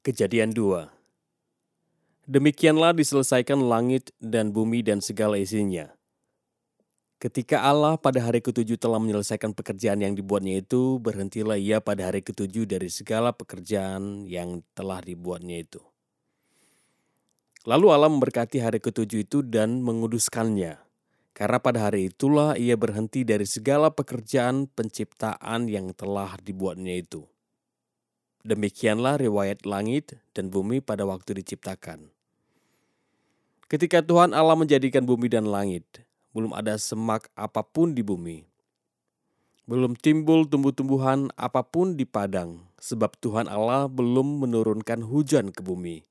Kejadian 2 Demikianlah diselesaikan langit dan bumi dan segala isinya. Ketika Allah pada hari ketujuh telah menyelesaikan pekerjaan yang dibuatnya itu, berhentilah ia pada hari ketujuh dari segala pekerjaan yang telah dibuatnya itu. Lalu Allah memberkati hari ketujuh itu dan menguduskannya, karena pada hari itulah ia berhenti dari segala pekerjaan penciptaan yang telah dibuatnya itu. Demikianlah riwayat langit dan bumi pada waktu diciptakan. Ketika Tuhan Allah menjadikan bumi dan langit, belum ada semak apa pun di bumi. Belum timbul tumbuh-tumbuhan apa pun di padang, sebab Tuhan Allah belum menurunkan hujan ke bumi.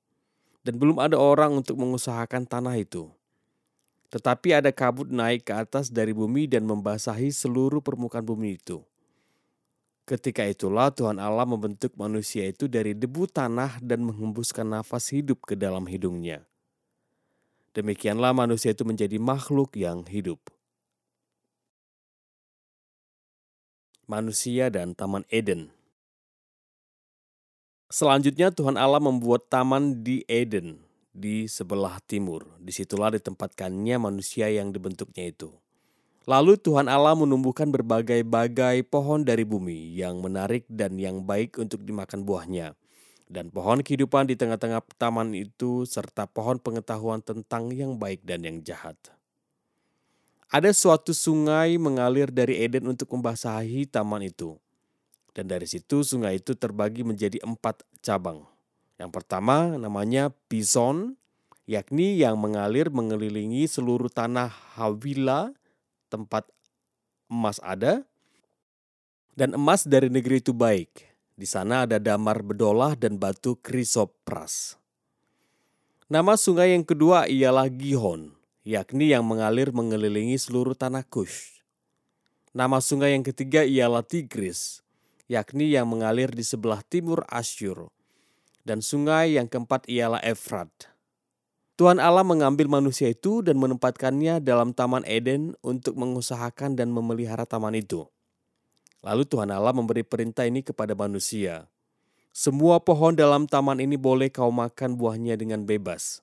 Dan belum ada orang untuk mengusahakan tanah itu. Tetapi ada kabut naik ke atas dari bumi dan membasahi seluruh permukaan bumi itu. Ketika itulah Tuhan Allah membentuk manusia itu dari debu tanah dan menghembuskan nafas hidup ke dalam hidungnya. Demikianlah manusia itu menjadi makhluk yang hidup. Manusia dan Taman Eden Selanjutnya Tuhan Allah membuat taman di Eden, di sebelah timur. Di situlah ditempatkannya manusia yang dibentuknya itu. Lalu Tuhan Allah menumbuhkan berbagai-bagai pohon dari bumi yang menarik dan yang baik untuk dimakan buahnya. Dan pohon kehidupan di tengah-tengah taman itu serta pohon pengetahuan tentang yang baik dan yang jahat. Ada suatu sungai mengalir dari Eden untuk membasahi taman itu. Dan dari situ sungai itu terbagi menjadi empat cabang. Yang pertama namanya Bison, yakni yang mengalir mengelilingi seluruh tanah Hawila tempat emas ada, dan emas dari negeri itu baik. Di sana ada damar bedolah dan batu krisopras. Nama sungai yang kedua ialah Gihon, yakni yang mengalir mengelilingi seluruh tanah Kush. Nama sungai yang ketiga ialah Tigris, yakni yang mengalir di sebelah timur Asyur. Dan sungai yang keempat ialah Efrat Tuhan Allah mengambil manusia itu dan menempatkannya dalam Taman Eden untuk mengusahakan dan memelihara taman itu. Lalu Tuhan Allah memberi perintah ini kepada manusia. Semua pohon dalam taman ini boleh kau makan buahnya dengan bebas.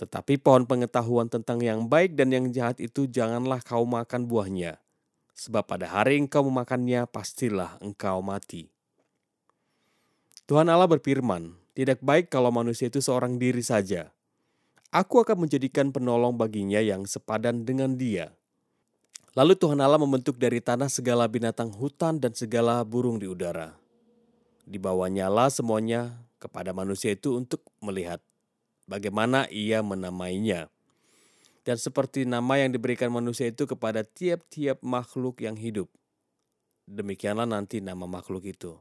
Tetapi pohon pengetahuan tentang yang baik dan yang jahat itu janganlah kau makan buahnya. Sebab pada hari engkau memakannya pastilah engkau mati. Tuhan Allah berfirman, tidak baik kalau manusia itu seorang diri saja Aku akan menjadikan penolong baginya yang sepadan dengan dia. Lalu Tuhan Allah membentuk dari tanah segala binatang hutan dan segala burung di udara. Dibawanya lah semuanya kepada manusia itu untuk melihat bagaimana ia menamainya. Dan seperti nama yang diberikan manusia itu kepada tiap-tiap makhluk yang hidup. Demikianlah nanti nama makhluk itu.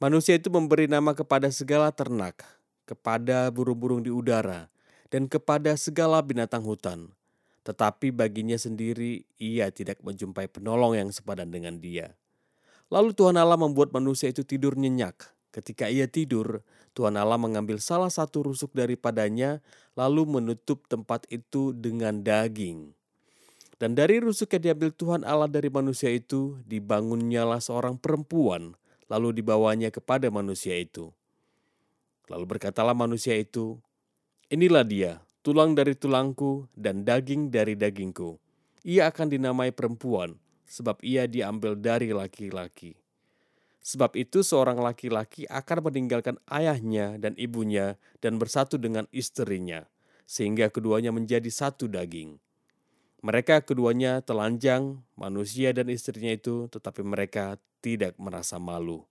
Manusia itu memberi nama kepada segala ternak, kepada burung-burung di udara, dan kepada segala binatang hutan. Tetapi baginya sendiri ia tidak menjumpai penolong yang sepadan dengan dia. Lalu Tuhan Allah membuat manusia itu tidur nyenyak. Ketika ia tidur, Tuhan Allah mengambil salah satu rusuk daripadanya, lalu menutup tempat itu dengan daging. Dan dari rusuk yang diambil Tuhan Allah dari manusia itu, dibangunnyalah seorang perempuan, lalu dibawanya kepada manusia itu. Lalu berkatalah manusia itu, Inilah dia, tulang dari tulangku dan daging dari dagingku. Ia akan dinamai perempuan, sebab ia diambil dari laki-laki. Sebab itu seorang laki-laki akan meninggalkan ayahnya dan ibunya dan bersatu dengan istrinya, sehingga keduanya menjadi satu daging. Mereka keduanya telanjang, manusia dan istrinya itu, tetapi mereka tidak merasa malu.